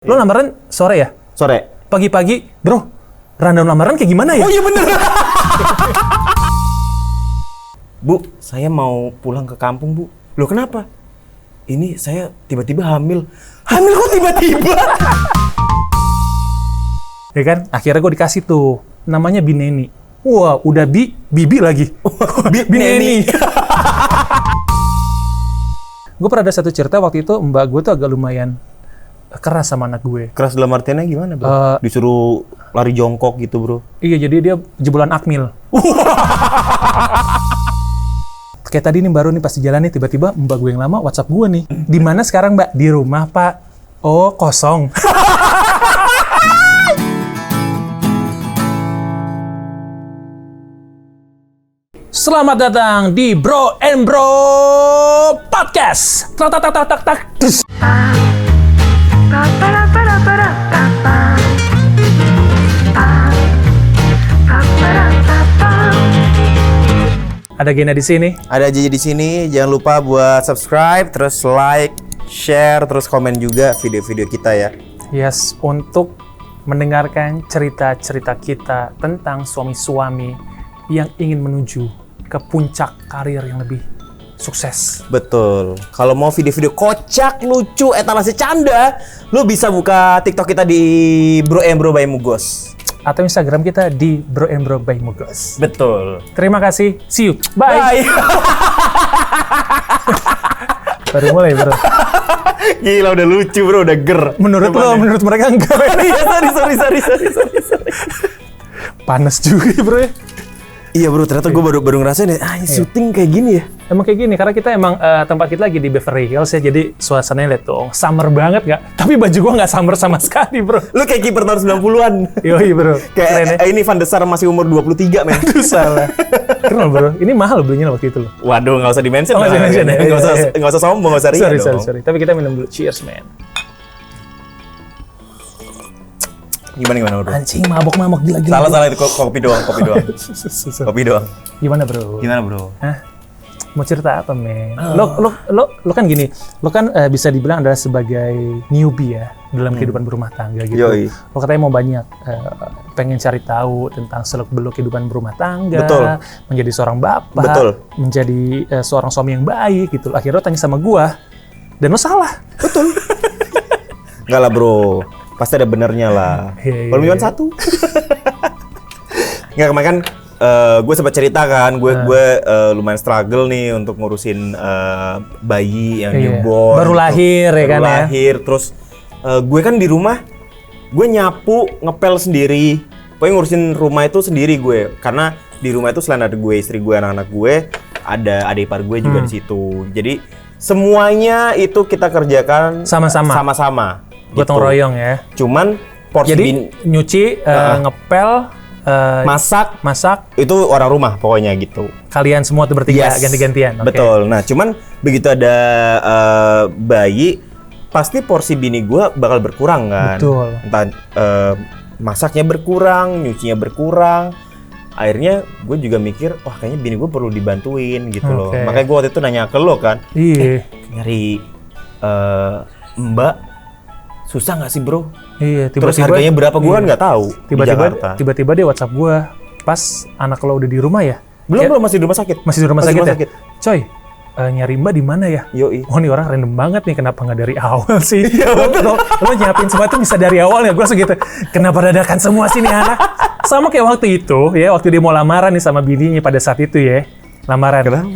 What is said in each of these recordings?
Lo lamaran sore ya? Sore. Pagi-pagi, bro, rundown lamaran kayak gimana ya? Oh iya bener. bu, saya mau pulang ke kampung bu. Loh kenapa? Ini saya tiba-tiba hamil. Hamil kok tiba-tiba? Ya kan? Akhirnya gue dikasih tuh, namanya Bineni. Wah, udah bi, bibi lagi. Bi- Bineni. gue pernah ada satu cerita waktu itu mbak gue tuh agak lumayan keras sama anak gue. Keras dalam artiannya gimana bro? Eh, Disuruh lari jongkok gitu bro. Iya, jadi dia jebolan akmil. Kayak tadi nih baru nih pas di jalan nih tiba-tiba mbak gue yang lama WhatsApp gue nih. Di mana sekarang mbak? Di rumah pak. Oh kosong. Selamat datang di Bro and Bro Podcast. Tak tak tak tak tak tak. Ada Gena di sini. Ada aja di sini. Jangan lupa buat subscribe, terus like, share, terus komen juga video-video kita ya. Yes, untuk mendengarkan cerita-cerita kita tentang suami-suami yang ingin menuju ke puncak karir yang lebih sukses. Betul. Kalau mau video-video kocak, lucu, etalase canda, lu bisa buka TikTok kita di Bro and Bro by Mugos. Atau Instagram kita di Bro and Bro by Mugos. Betul. Terima kasih. See you. Bye. Bye. Baru mulai, bro. Gila udah lucu bro, udah ger. Menurut lo, Depannya. menurut mereka enggak. Sorry, sorry, sorry, sorry, sorry. Panas juga, bro. ya. Iya bro, ternyata gue baru baru ngerasain ya, ah ini syuting kayak gini ya. Emang kayak gini, karena kita emang eh, tempat kita lagi di Beverly Hills ya, jadi suasananya lihat tuh, summer banget nggak? Tapi baju gua nggak summer sama sekali, bro. Lu kayak kiper tahun 90-an. Yoi, bro. kayak Keren ya. eh, ini Van de Sar masih umur 23 men. Aduh, salah. Keren bro. Ini mahal belinya waktu itu loh. Waduh, nggak usah dimention. Oh, nggak usah di-mention ya? Usah, Iya, iya. usah sombong, nggak usah ria sorry, dong. sorry, sorry. Tapi kita minum dulu. Cheers, man. Gimana gimana bro? Anjing, mabok-mabok gila-gila. Salah salah itu ko- kopi doang, kopi doang, kopi doang. Gimana, bro? Gimana bro? Hah? Mau cerita apa, men? Lo, lo, lo, lo kan gini, lo kan eh, bisa dibilang adalah sebagai newbie ya dalam kehidupan berumah tangga gitu. Yoi. Lo katanya mau banyak eh, pengen cari tahu tentang seluk-beluk kehidupan berumah tangga, Betul. menjadi seorang bapak, Betul. menjadi eh, seorang suami yang baik gitu. Akhirnya lo tanya sama gua, dan lo salah. Betul. Enggak lah bro, pasti ada benernya lah. Iya, iya, Kalau cuma satu. Enggak kemarin kan gue sempat cerita kan, gue Nah. gue eh, lumayan struggle nih untuk ngurusin eh, bayi yang Iya. newborn. Baru gitu. lahir ya Baru kan ya? lahir, terus eh, gue kan di rumah, gue nyapu, ngepel sendiri. Pokoknya ngurusin rumah itu sendiri gue, karena di rumah itu selain ada gue, istri gue, anak-anak gue, ada adik ipar gue Hmm. juga di situ. Jadi semuanya itu kita kerjakan Sama-sama. sama-sama. Gotong gitu. royong ya. Cuman porsi Jadi bin- nyuci, eh, ngepel, eh, masak masak, itu orang rumah pokoknya gitu. kalian semua tuh bertiga Yes. ganti-gantian. Oke. Betul. Nah, cuman begitu ada eh, bayi, pasti porsi bini gua bakal berkurang kan. Betul. Entah eh, masaknya berkurang, nyucinya berkurang. Akhirnya gue juga mikir, wah kayaknya bini gue perlu dibantuin gitu loh. Oke. Makanya gue waktu itu nanya ke lo kan, Iya. nyari eh, mbak susah nggak sih bro? Iya, Terus tiba-tiba harganya berapa gue kan nggak tahu tiba-tiba tiba-tiba dia WhatsApp gua pas anak lo udah di rumah ya. Belum Ya, belum masih di rumah sakit. masih di rumah Masih sakit di ya. rumah Coy, eh, nyari Mbak di mana ya? Yoi. Oh, ini orang random banget nih kenapa nggak dari awal sih? Iya, lo, lo, lo nyiapin semua itu bisa dari awal ya? Gue segitu. Kenapa dadakan semua sih nih anak? Sama kayak waktu itu ya, waktu dia mau lamaran nih sama bininya pada saat itu ya. Lamaran. Kenapa?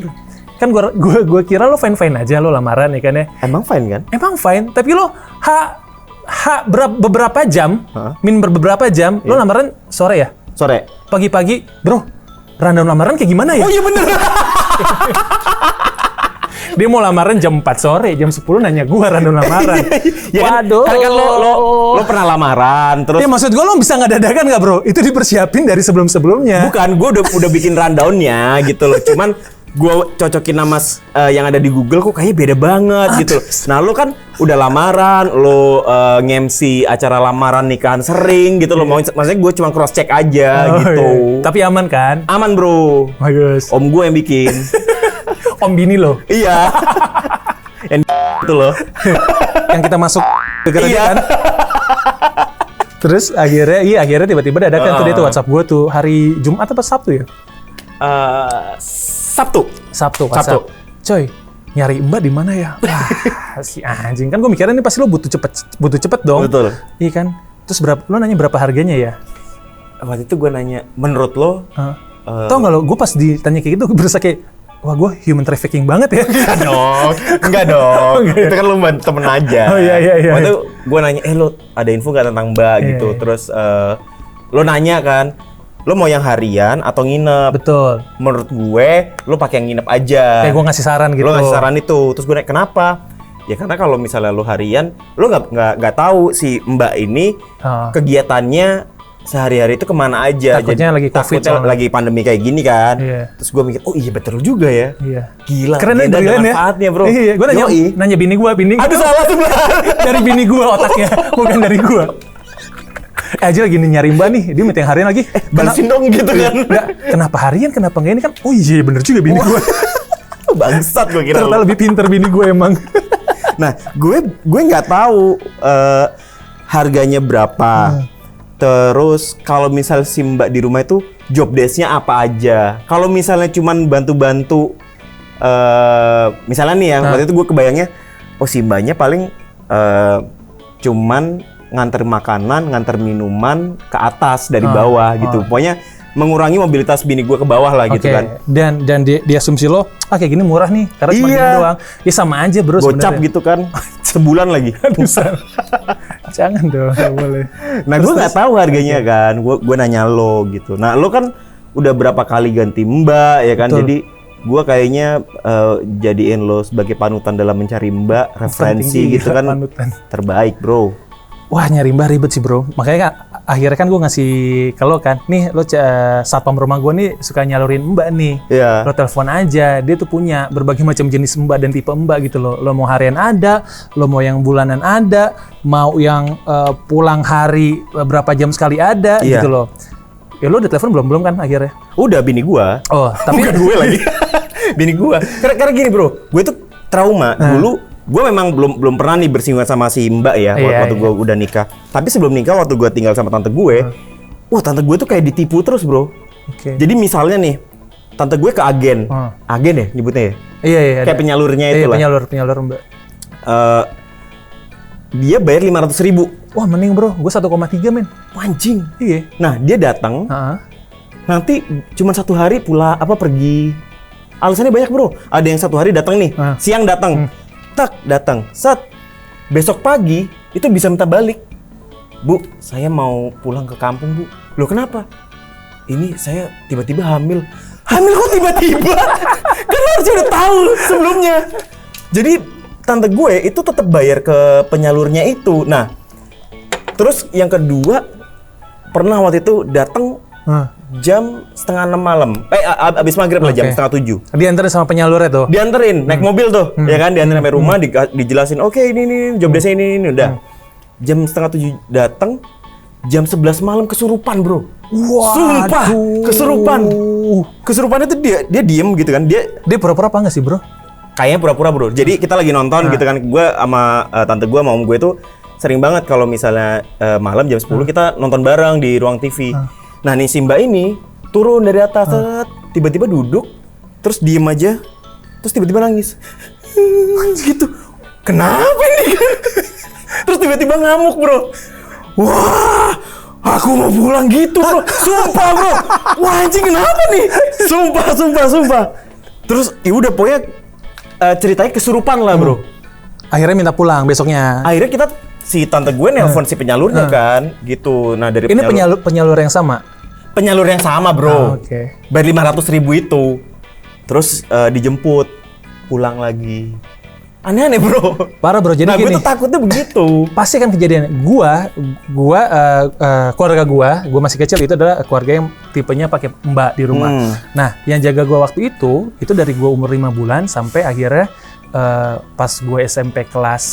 Kan gua gua gua kira lo fine-fine aja lo lamaran ya kan ya. Emang fine kan? Emang fine, tapi lo ha ha berapa, beberapa jam, Hah? min beberapa jam, lo lamaran sore ya? Sore. Pagi-pagi, bro, rundown lamaran kayak gimana ya? iya bener. Dia mau lamaran jam 4 sore, jam 10 nanya gua rundown lamaran. ya kan, Waduh. kan, kan lo, lo, lo pernah lamaran, terus Ya maksud gua lo bisa nggak dadakan nggak bro? Itu dipersiapin dari sebelum-sebelumnya. bukan gue udah udah bikin rundownnya gitu loh. Cuman gue cocokin nama eh, yang ada di Google kok kayaknya beda banget gitu. loh. Nah lo kan udah lamaran, lo eh, nge-MC acara lamaran nikahan sering gitu loh. Mau maksudnya gue cuma cross check aja Oh, gitu. iya. Tapi aman kan? Aman bro. Bagus. Om gue yang bikin. Om bini lo, iya. yang itu loh. yang kita masuk gara-gara Iya. kan? Terus akhirnya, iya akhirnya tiba-tiba dadakan tuh dia tuh. WhatsApp gue tuh hari Jumat apa Sabtu ya? Eh, Sabtu. Sabtu, WhatsApp. Coy, nyari Mbak di mana ya? Wah, si anjing kan gue mikirnya nih pasti lo butuh cepet, butuh cepet dong. Betul. Iya kan? Terus berapa? Lo nanya berapa harganya ya? Waktu itu gue nanya, menurut lo Hah? Eh. Tau nggak lo? Gue pas ditanya kayak gitu, gue berasa kayak, wah gue human trafficking banget ya. Enggak dong, enggak dong. itu kan lu temen aja. Oh, iya, iya, iya. Waktu itu gue nanya, eh lu ada info nggak tentang Mbak Iya, gitu. iya. Terus eh, lu nanya kan, lu mau yang harian atau nginep? Betul. Menurut gue, lu pakai yang nginep aja. Kayak gue ngasih saran gitu. Lu ngasih saran itu. Terus gue nanya, kenapa? Ya karena kalau misalnya lu harian, lu nggak nggak nggak tahu si Mbak ini Ah. kegiatannya sehari-hari itu ke mana aja. Takutnya lagi Covid takutnya soalnya. lagi pandemi kayak gini kan. Iya. Terus gue mikir, oh iya betul juga ya. Iya. Gila. Keren beda ya, ada brilliant ya. manfaatnya, bro. Iya, gue nanya, Yoi. nanya bini gue, bini. Aduh salah sebelah. dari bini gue otaknya, bukan dari gue. Eh aja lagi nyari mbak nih, dia minta yang harian lagi. Eh, Balesin dong gitu kan. Nggak, kenapa harian, kenapa nggak ini kan? Oh iya bener juga bini gue. Bangsat gue kira. Ternyata lebih pinter bini gue emang. Nah, gue gue nggak tahu eh, harganya berapa. Hmm. Terus kalau misal si Mbak di rumah itu job desk-nya apa aja? Kalau misalnya cuman bantu-bantu eh misalnya nih ya, Nah. waktu itu gue kebayangnya oh si Mbaknya paling eh, cuman nganter makanan, nganter minuman ke atas dari Ah, bawah gitu. Pokoknya mengurangi mobilitas bini gue ke bawah lah gitu Oke, kan. Dan dan di, di asumsi lo, ah kayak gini murah nih, karena cuma Iya. gini doang. Ya sama aja bro Gocap gitu kan. Sebulan lagi. Bisa. Jangan dong, nggak boleh. Nah, gue nggak tahu harganya kan. Gue gue nanya lo gitu. Nah, lo kan udah berapa kali ganti mbak ya kan. Betul. Jadi gue kayaknya eh, jadiin lo sebagai panutan dalam mencari mbak, referensi gitu kan. panutan. Terbaik, bro. Wah nyari mbak ribet sih bro. Makanya kan, akhirnya kan gue ngasih ke lo kan, nih lo uh, satpam rumah gue nih suka nyalurin mbak nih. Iya. Lo telepon aja, dia tuh punya berbagai macam jenis mbak dan tipe mbak gitu loh. Lo mau harian ada, lo mau yang bulanan ada, mau yang eh, pulang hari eh, berapa jam sekali ada Iya. gitu loh. Ya lo udah telepon belum belum kan akhirnya? Udah bini gua. Oh tapi Bukan gue lagi. bini gua. Karena, karena gini, bro. Gue tuh trauma dulu. Gue memang belum belum pernah nih bersinggungan sama si Mbak ya waktu, Iya, waktu iya. gue udah nikah. Tapi sebelum nikah waktu gue tinggal sama tante gue, wah tante gue tuh kayak ditipu terus, bro. Oke. Jadi misalnya nih, tante gue ke agen, Hmm. agen ya nyebutnya ya, Iya iya. kayak ada. penyalurnya Iya, itu lah. penyalur penyalur mbak. Eh, dia bayar 500 ribu, Wah mending bro, gue 1,3 men. anjing. Iya. Nah dia datang, Heeh. nanti cuma satu hari pula apa pergi. Alasannya banyak bro. Ada yang satu hari datang nih, siang datang, tak datang, set. Besok pagi itu bisa minta balik. Bu, saya mau pulang ke kampung bu. Loh kenapa? Ini saya tiba-tiba hamil. Hamil kok tiba-tiba? kan lo harusnya udah tahu sebelumnya. Jadi tante gue itu tetap bayar ke penyalurnya itu. Nah, terus yang kedua pernah waktu itu datang Hah. Jam setengah enam malam. Eh, abis maghrib lah jam setengah tujuh. Diantarin sama penyalurnya tuh. Dianterin naik mobil tuh, ya kan? Dianterin sampai rumah, di- dijelasin, oke ini ini job desk ini ini udah. Jam setengah tujuh datang, jam 11 malam kesurupan bro. Sumpah, kesurupan. Kesurupan itu dia dia diem gitu kan, dia Dia pura-pura apa nggak sih bro? kayaknya pura-pura bro. Jadi kita lagi nonton gitu kan, gue sama eh, tante gue sama om gue tuh sering banget kalau misalnya eh, malam jam 10 kita nonton bareng di ruang TV. Nah nih si mbak ini turun dari atas, tiba-tiba duduk, terus diem aja, terus tiba-tiba nangis. gitu. Kenapa ini? terus tiba-tiba ngamuk bro. Wah, aku mau pulang gitu bro. Sumpah bro. Wah anjing kenapa nih? Sumpah, sumpah, sumpah. Terus ya udah pokoknya eh, ceritanya kesurupan lah bro. Akhirnya minta pulang besoknya. Akhirnya kita si tante gue nelpon si penyalurnya kan, gitu. Nah dari Ini penyalur, penyalur penyalur yang sama. Penyalur yang sama bro. Ah, oke. Bayar 500 ribu itu. Terus eh, dijemput pulang lagi. Aneh-aneh bro. Parah bro. Jadi nah gue gini. tuh takutnya begitu. Pasti kan kejadian. Gua, gua, eh, eh, keluarga gua, gua masih kecil itu adalah keluarga yang tipenya pakai mbak di rumah. Hmm. Nah, yang jaga gua waktu itu, itu dari gua umur 5 bulan sampai akhirnya eh, pas gue SMP kelas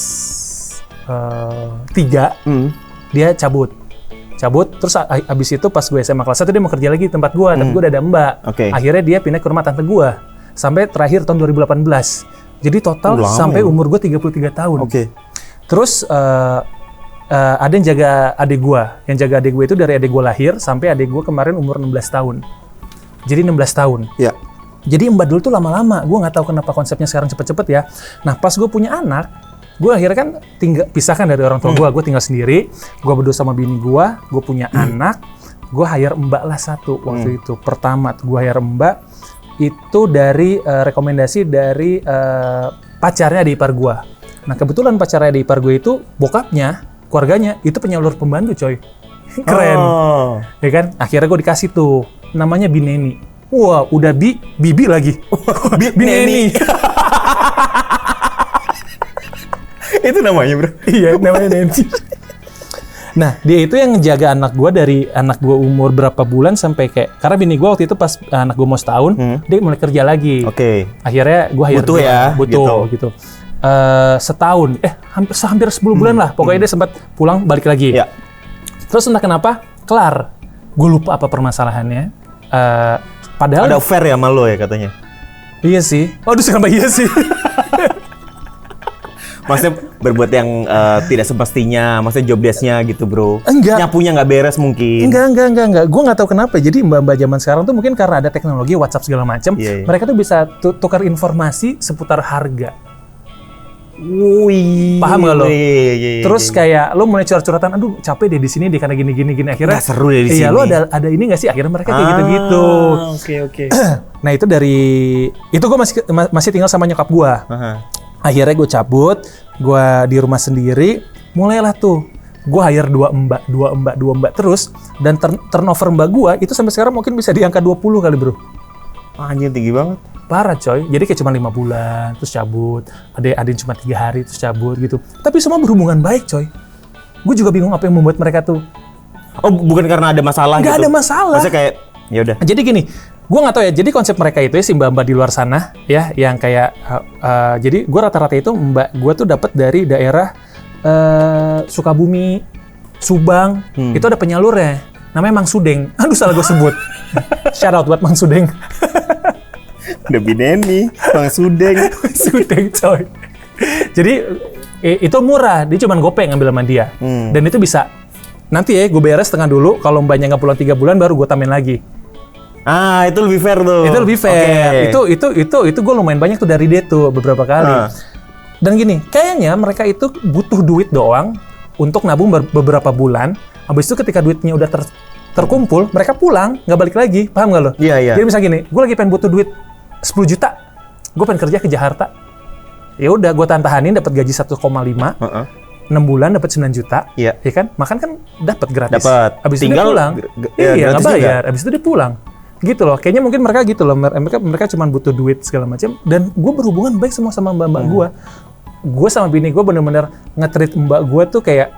3, Hmm. dia cabut. Cabut, terus abis itu pas gue SMA kelas 1 dia mau kerja lagi di tempat gua, tapi gua udah ada mbak. Hmm. Oke. Akhirnya dia pindah ke rumah tante gua. Sampai terakhir tahun 2018. Jadi total lama sampai ya. umur gue 33 tahun. Oke. Terus eh, eh, ada yang jaga adik gua. Yang jaga adik gue itu dari adik gua lahir sampai adik gua kemarin umur 16 tahun. Jadi 16 tahun. Ya. Jadi mbak dulu tuh lama-lama. Gue nggak tahu kenapa konsepnya sekarang cepet-cepet ya. Nah pas gue punya anak, gue akhirnya kan tinggal pisahkan dari orang tua gue. Gue tinggal sendiri. Gue berdua sama bini gue. Gue punya anak. Gue hire mbak lah satu waktu itu. Pertama gue hire mbak itu dari eh, rekomendasi dari eh, pacarnya di ipar gue. Nah kebetulan pacarnya di ipar gue itu bokapnya, keluarganya itu penyalur pembantu coy. Keren. Oh. Ya kan? Akhirnya gue dikasih tuh. Namanya Bineni. Wah, udah bi, bibi lagi. Bi- Bineni. Itu namanya, Bro. iya, namanya Neni. Nah, dia itu yang ngejaga anak gue dari anak gue umur berapa bulan sampai kayak karena bini gue waktu itu pas anak gue mau setahun, dia mulai kerja lagi. Oke. Akhirnya gue hire Butuh dia. ya, butuh gitu. Eh, setahun, eh hampir hampir 10 bulan lah. Pokoknya dia sempat pulang balik lagi. Ya. Terus entah kenapa kelar. Gue lupa apa permasalahannya. Eh, padahal Ada affair ya sama lo ya katanya. Iya sih. Waduh, kenapa iya sih? Maksudnya berbuat yang eh, tidak semestinya, maksudnya job desk-nya gitu, Bro. Enggak. Nyapunya nggak beres mungkin. enggak, enggak, enggak, enggak. Gue nggak tahu kenapa. Jadi mbak-mbak zaman sekarang tuh mungkin karena ada teknologi WhatsApp segala macam, Iya, iya. mereka tuh bisa tu- tukar informasi seputar harga. Wih. Paham nggak lo? Iya, iya, iya, Terus iya. kayak lo mulai curhat-curhatan, aduh capek deh di sini deh karena gini gini gini akhirnya. Nggak seru deh di Iya, sini. lo ada ada ini nggak sih? Akhirnya mereka kayak gitu-gitu. Ah, Oke, oke. Nah itu dari itu gue masih ma- masih tinggal sama nyokap gue. Aha. Akhirnya gue cabut gue di rumah sendiri mulailah tuh gue hire dua mbak dua mbak dua mbak terus dan turn- turnover mbak gue itu sampai sekarang mungkin bisa di angka 20 kali bro Anjir tinggi banget. parah coy jadi kayak cuma lima bulan terus cabut ada ada yang cuma tiga hari terus cabut gitu tapi semua berhubungan baik coy gue juga bingung apa yang membuat mereka tuh Oh, bu- bukan karena ada masalah Nggak gitu. ada masalah. Maksudnya kayak ya udah. Jadi gini, gue nggak tahu ya. Jadi konsep mereka itu ya si mbak-mbak di luar sana ya, yang kayak uh, uh, jadi gue rata-rata itu mbak gue tuh dapat dari daerah uh, Sukabumi, Subang, itu ada penyalurnya. Namanya Mang Sudeng. Aduh salah gue sebut. Shout out buat Mang Sudeng. Udah bineni, Bang Sudeng. Sudeng coy. Jadi itu murah, dia cuma gopeng ngambil sama dia. Hmm. Dan itu bisa nanti ya gue beres setengah dulu. Kalau mbaknya nggak pulang tiga bulan baru gue tambahin lagi. Ah, itu lebih fair tuh. itu lebih fair. Oke. Itu itu itu itu gue lumayan banyak tuh dari dia tuh beberapa kali. Ah. Dan gini, kayaknya mereka itu butuh duit doang untuk nabung ber- beberapa bulan. Habis itu ketika duitnya udah ter- terkumpul, mereka pulang, nggak balik lagi. Paham nggak lo? Iya, iya. Jadi misalnya gini, gue lagi pengen butuh duit 10 juta, gue pengen kerja ke Jakarta. Ya udah, gue tahan-tahanin dapat gaji 1,5, Heeh. 6 bulan dapat 9 juta. Iya. Ya kan? Makan kan dapat gratis. Dapat. Habis itu dia pulang. ya, iya, nggak juga. bayar. Habis itu dia pulang. Gitu loh. Kayaknya mungkin mereka gitu loh. Mereka mereka cuma butuh duit segala macam dan gue berhubungan baik semua sama mbak-mbak Hmm. gue. Gue sama bini gue bener-bener nge-treat mbak gue tuh kayak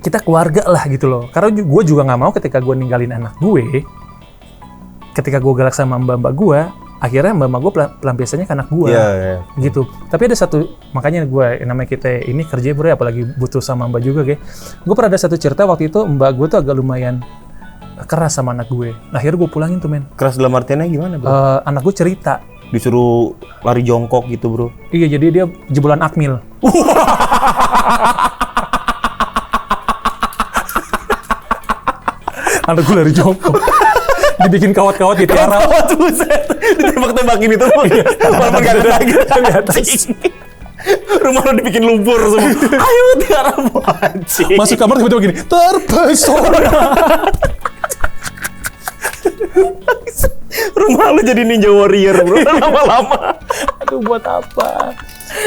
kita keluarga lah gitu loh. Karena gue juga nggak mau ketika gue ninggalin anak gue, ketika gue galak sama mbak-mbak gue, akhirnya mbak-mbak gue pelam- pelampiasannya ke anak gue Iya, iya. gitu. Tapi ada satu makanya gue namanya kita ini kerja bro, apalagi butuh sama mbak juga kayak. Gue pernah ada satu cerita waktu itu mbak gue tuh agak lumayan keras sama anak gue. Nah, akhirnya gue pulangin tuh men. Keras dalam artiannya gimana, Bro? Eh, anak gue cerita, Disuruh lari jongkok gitu, Bro. iya jadi dia jebolan akmil. anak gue lari jongkok. Dibikin kawat-kawat. Oh, tuh buset. Ditembak-tembakin itu. Walaupun gak ada lagi. Rumah lo dibikin lumpur semua. Ayo tiara anjing. Masuk kamar tiba-tiba gini, terpesona. Rumah lo jadi ninja warrior, Bro. Lama-lama. Aduh buat apa?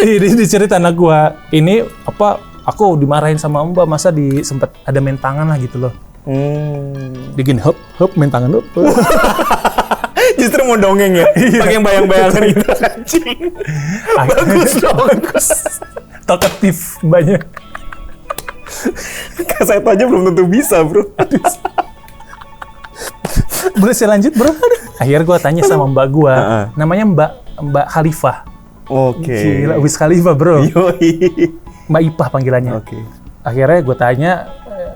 Ini dicerita anak gua. Ini apa? Aku dimarahin sama mbak masa di sempet ada main tangan lah gitu loh. Hmm. Bikin hop hop main tangan hop. Justru mau dongeng ya. Pakai yang bayang-bayangan gitu. Anjing. Bagus dong. Bagus. Talkatif banyak. Kaset aja belum tentu bisa, Bro. Boleh saya lanjut bro? Akhirnya gua tanya sama mbak gua. Heeh. Namanya mbak Mbak Khalifah. Oke. Gila, Wiz Khalifah bro. Yoi. Mbak Ipah panggilannya. Oke. Akhirnya gue tanya,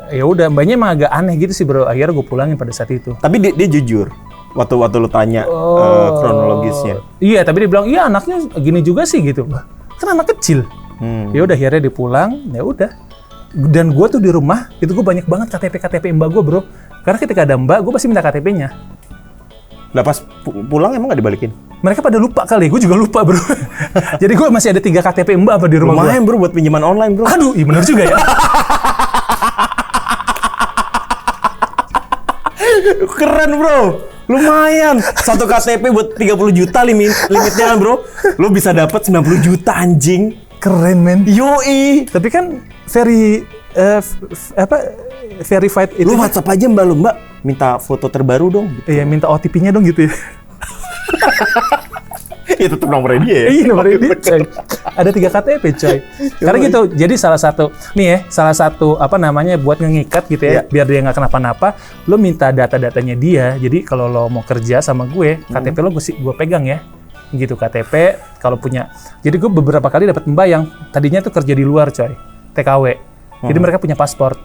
eh, ya udah mbaknya emang agak aneh gitu sih bro. Akhirnya gue pulangin pada saat itu. Tapi dia, dia jujur. Waktu waktu lu tanya Oh. eh, kronologisnya. Iya, tapi dia bilang, iya anaknya gini juga sih gitu. Kan anak kecil. Hmm. Ya udah akhirnya dia pulang, ya udah. dan gue tuh di rumah itu gue banyak banget KTP KTP mbak gue bro karena ketika ada mbak gue pasti minta KTP-nya Lah pas pu- pulang emang nggak dibalikin? mereka pada lupa kali gue juga lupa bro jadi gue masih ada tiga KTP mbak apa di rumah gue Lumayan bro buat pinjaman online bro. aduh iya bener juga ya Keren bro. Lumayan. Satu KTP buat 30 juta limit limitnya kan bro. Lu bisa dapat 90 juta anjing. keren men Yoi. tapi kan very f- apa verified itu Lu WhatsApp aja mbak lu mbak. Minta foto terbaru dong. Iya minta OTP-nya dong gitu ya. ya tetap nomornya dia ya. Iya nomor ini coy. Ada tiga KTP coy. Karena gitu, jadi salah satu nih ya, salah satu apa namanya buat ngikat gitu ya, Iya. biar dia nggak kenapa-napa, lo minta data-datanya dia. Jadi kalau lo mau kerja sama gue, KTP lo gue gue pegang ya. Gitu KTP kalau punya. Jadi gue beberapa kali dapat mbak yang tadinya tuh kerja di luar coy, TKW. Jadi mereka punya paspor.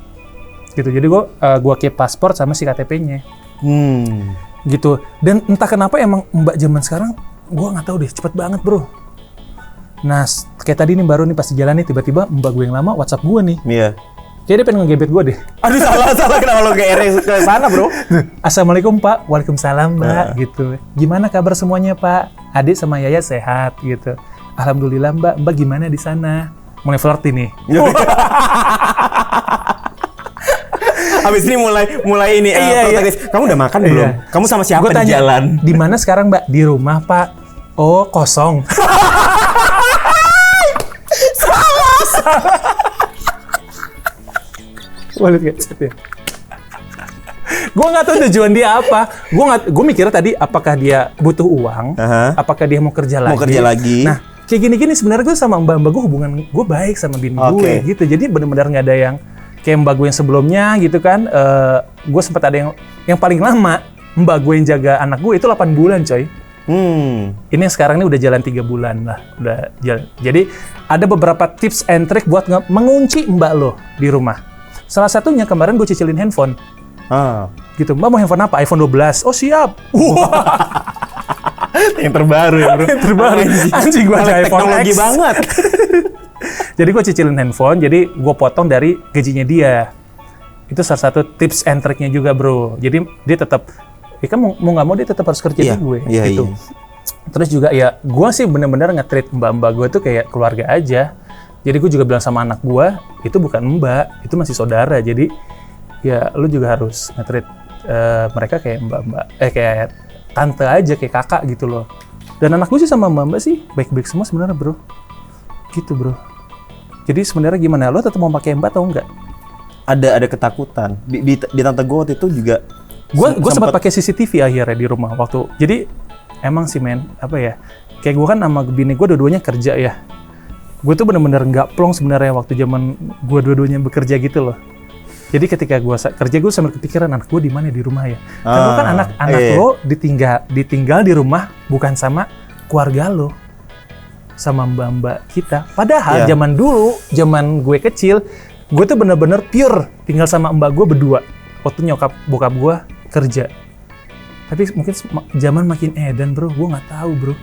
Gitu. Jadi gue eh, gue keep paspor sama si KTP-nya Hmm. gitu. Dan entah kenapa emang mbak zaman sekarang gua nggak tahu deh cepet banget bro. Nah kayak tadi nih baru nih pas di jalan nih tiba-tiba mbak gue yang lama WhatsApp gue nih. Iya. kayak dia pengen ngegebet gue deh. Aduh salah salah. Kenapa lo ke ke sana bro? Assalamualaikum Pak. Waalaikumsalam Mbak gitu. Gimana kabar semuanya Pak? Adik sama Yaya sehat gitu. Alhamdulillah Mbak. Mbak gimana di sana mulai flirty nih Habis ini mulai mulai ini eh, Iya, iya. Kamu udah makan Iya. belum? Kamu sama siapa Gua di tanya, jalan? di mana sekarang Mbak di rumah Pak oh kosong Walit kecet ya. Gue nggak tahu tujuan dia apa. Gue nggak, gue mikirnya tadi apakah dia butuh uang, Aha. apakah dia mau kerja lagi. Mau kerja lagi. Nah, kayak gini-gini sebenarnya gue sama mbak-mbak gue hubungan gue baik sama bini gue Oke. gitu. Jadi benar-benar nggak ada yang kayak mbak gue yang sebelumnya gitu kan. eh gue sempat ada yang yang paling lama mbak gue yang jaga anak gue itu 8 bulan coy. Hmm. Ini yang sekarang ini udah jalan tiga bulan lah, udah jalan. Jadi ada beberapa tips and trick buat mengunci mbak lo di rumah. Salah satunya kemarin gue cicilin handphone, Ah. gitu. Mbak mau handphone apa? iPhone 12. Oh siap. Wah, Yang terbaru ya bro. terbaru. Anjing gue aja iPhone teknologi X. banget. Jadi gue cicilin handphone, jadi gue potong dari gajinya dia. Itu salah satu tips and tricknya juga bro. Jadi dia tetap, ya kan mau nggak mau dia tetap harus kerja Iya, di gue, iya, gitu. iya. Terus juga ya, gue sih bener-bener nge-treat mbak-mbak gue tuh kayak keluarga aja. Jadi gue juga bilang sama anak gue, itu bukan mbak, itu masih saudara. Jadi ya lu juga harus nge-treat eh, mereka kayak mbak-mbak, eh kayak tante aja, kayak kakak gitu loh. Dan anak gue sih sama mbak-mbak sih baik-baik semua sebenarnya bro. Gitu bro. Jadi sebenarnya gimana? Lo tetap mau pakai mbak atau enggak? Ada ada ketakutan. Di, di, di tante gue waktu itu juga. Gue gue sempat pakai CCTV akhirnya di rumah waktu. Jadi emang sih men, apa ya? Kayak gue kan sama bini gue dua-duanya kerja ya. Gue tuh bener-bener nggak plong sebenarnya waktu zaman gue dua-duanya bekerja gitu loh. Jadi ketika gue kerja gue sambil kepikiran anak gue di mana di rumah ya. Kan lo kan Ah, anak anak iya. lo ditinggal ditinggal di rumah bukan sama keluarga lo sama mbak-mbak kita. Padahal Iya. zaman dulu, zaman gue kecil, gue tuh bener-bener pure tinggal sama mbak gue berdua. Waktu nyokap bokap gue kerja. Tapi mungkin zaman makin edan bro, gue nggak tahu bro.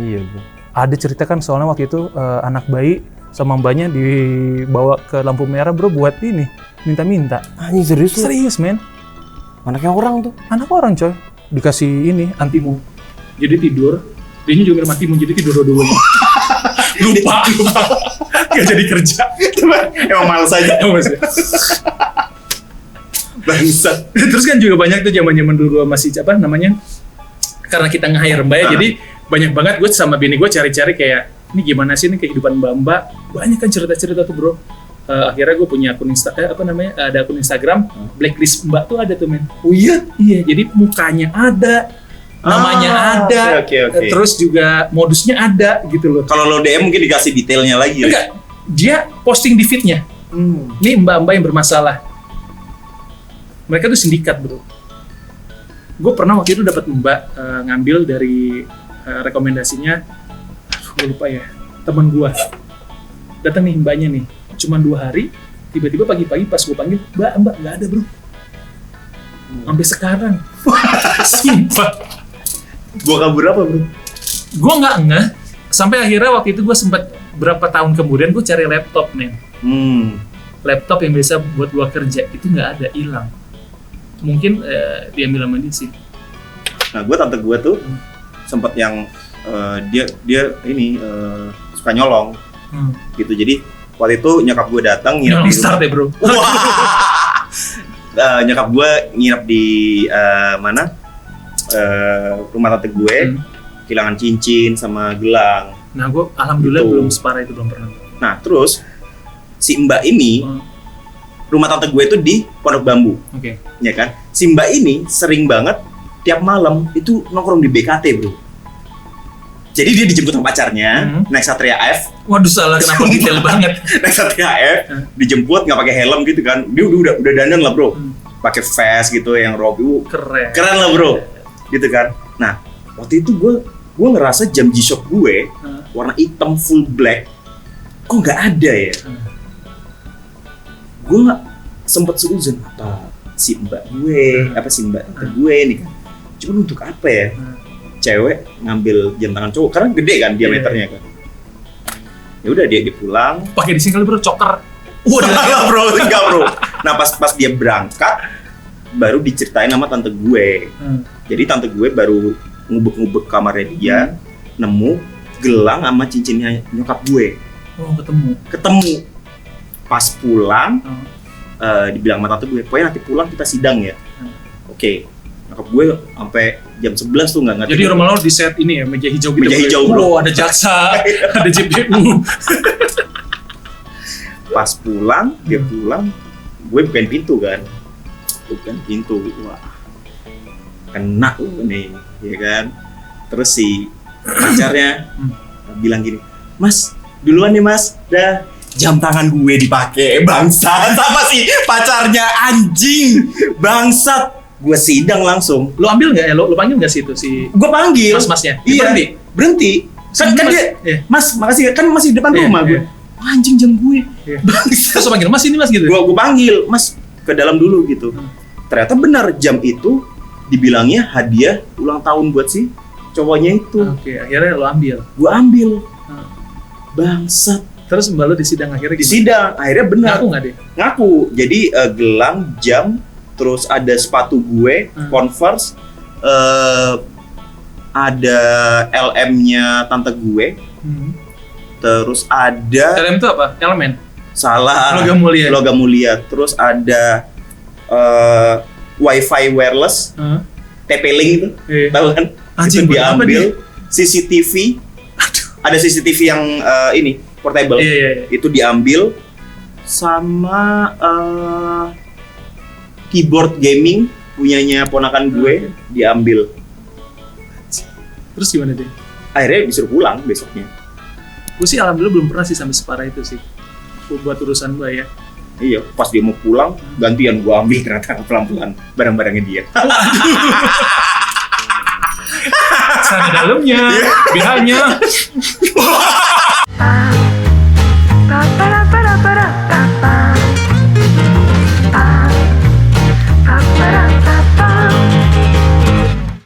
Iya bro. Ada cerita kan soalnya waktu itu eh, anak bayi sama mbaknya dibawa ke lampu merah bro buat ini minta-minta. Anjing serius lu? Serius men, Anaknya orang tuh. anak orang coy dikasih ini antimu. Jadi tidur, dia juga minum antimu jadi tidur dua-duanya. lupa, lupa, nggak jadi kerja. Emang males aja. Bangsat. Terus kan juga banyak tuh zaman-zaman dulu masih apa namanya? Karena kita nge-hire mbak ya, jadi banyak banget gue sama bini gue cari-cari kayak ini gimana sih ini kehidupan mbak-mbak. Banyak kan cerita-cerita tuh bro. Eh, akhirnya gue punya akun Insta, eh, apa namanya? Ada akun Instagram, blacklist mbak tuh ada tuh men. Oh iya? Iya, jadi mukanya ada, namanya Ah, ada, oke, oke, oke. eh, terus juga modusnya ada gitu loh. Kalau lo DM mungkin dikasih detailnya lagi ya. Enggak, dia posting di feednya. Hmm. Ini mbak-mbak yang bermasalah. Mereka tuh sindikat bro. Gue pernah waktu itu dapat mbak eh, ngambil dari eh, rekomendasinya, gue lupa ya, teman gue. Datang nih mbaknya nih, cuman dua hari, tiba-tiba pagi-pagi pas gue panggil, mbak mbak nggak ada bro. Sampai sekarang. Sumpah. Gua kabur apa bro? Gue nggak ngeh. Sampai akhirnya waktu itu gue sempat berapa tahun kemudian gue cari laptop nih. Hmm. laptop yang biasa buat gua kerja itu nggak ada hilang mungkin eh, diambil sama dia sih Nah, gue tante gue tuh Hmm. sempet yang eh, dia dia ini eh, suka nyolong hmm. gitu. Jadi waktu itu nyokap gue datang nginep Nyolong di start ya bro Wah. Eh, nyokap gue nginep di eh, mana? Eh, rumah tante gue, Hmm. kehilangan cincin sama gelang. nah gua alhamdulillah Gitu. belum separah itu belum pernah Nah, terus si Mbak ini, Hmm. rumah tante gue itu di Pondok Bambu, oke ya kan? Si Mbak ini sering banget tiap malam itu nongkrong di BKT, Bro. Jadi dia dijemput sama pacarnya, Hmm. naik Satria F, waduh salah kenapa detail banget naik Satria F, Hmm. dijemput nggak pakai helm gitu kan. Dia udah udah, udah dandan lah, Bro. Hmm. Pakai vest gitu yang robe. Uh, keren keren lah, Bro. Gitu kan. Nah, waktu itu gue gue ngerasa jam G-Shock gue Hmm. warna hitam full black kok nggak ada ya Hmm. gue nggak sempet seuzon apa si mbak gue apa si mbak tante gue nih kan cuman untuk apa ya Hmm. Cewek ngambil jam tangan cowok. Karena gede kan diameternya kan. Ya udah dia dia pulang. Pakai di sini kali bro choker waduh. Enggak bro enggak bro. Nah pas pas dia berangkat baru diceritain sama tante gue. Hmm. jadi tante gue baru ngubek-ngubek kamarnya dia nemu gelang sama cincinnya nyokap gue. Oh ketemu. Ketemu. Pas pulang Hmm. eh, dibilang sama tante gue pokoknya nanti pulang kita sidang ya. Hmm. oke nyokap gue sampai jam 11 tuh nggak ngerti Jadi rumah lo di set ini ya, meja hijau gitu. Meja hijau, bro. Ada jaksa, ada JPU. pas pulang dia pulang gue bukain pintu kan bukan pintu wah kena lu nih ya kan terus si pacarnya Hmm. bilang gini mas duluan nih mas dah jam tangan gue dipakai bangsat sama si pacarnya anjing bangsat gue sidang langsung Lo ambil nggak ya? Lo, lo panggil nggak sih itu si gue panggil mas-masnya? Dia iya berhenti? berhenti kan, kan Mas- dia iya. mas makasih kan masih di depan Iya, rumah gue iya. "Wah, anjing jam gue Iya. Terus panggil, mas ini mas gitu? gua gua panggil mas ke dalam dulu gitu Hmm. ternyata benar jam itu dibilangnya hadiah ulang tahun buat si cowoknya itu Oke, akhirnya lo ambil. gua ambil Hmm. bangsat Terus mbak lo di sidang akhirnya di sidang akhirnya benar Ngaku nggak deh? ngaku jadi eh, gelang jam terus ada sepatu gue Hmm. converse eh, ada LM-nya tante gue Hmm. terus ada LM itu apa? Elemen? salah Logam mulia. logam mulia terus ada eh, wifi wireless Hah? TP-Link itu Iya. tahu kan Anjing, itu diambil CCTV ada CCTV yang eh, ini portable Iya, iya, iya. itu diambil sama eh, keyboard gaming punyanya ponakan gue diambil Terus gimana deh? akhirnya disuruh pulang besoknya Gue sih alhamdulillah belum pernah sih sampai separah itu sih. Buat urusan mbak ya. iya pas dia mau pulang gantian gue ambil ternyata pelan-pelan barang-barangnya dia Sana dalamnya, BH-nya.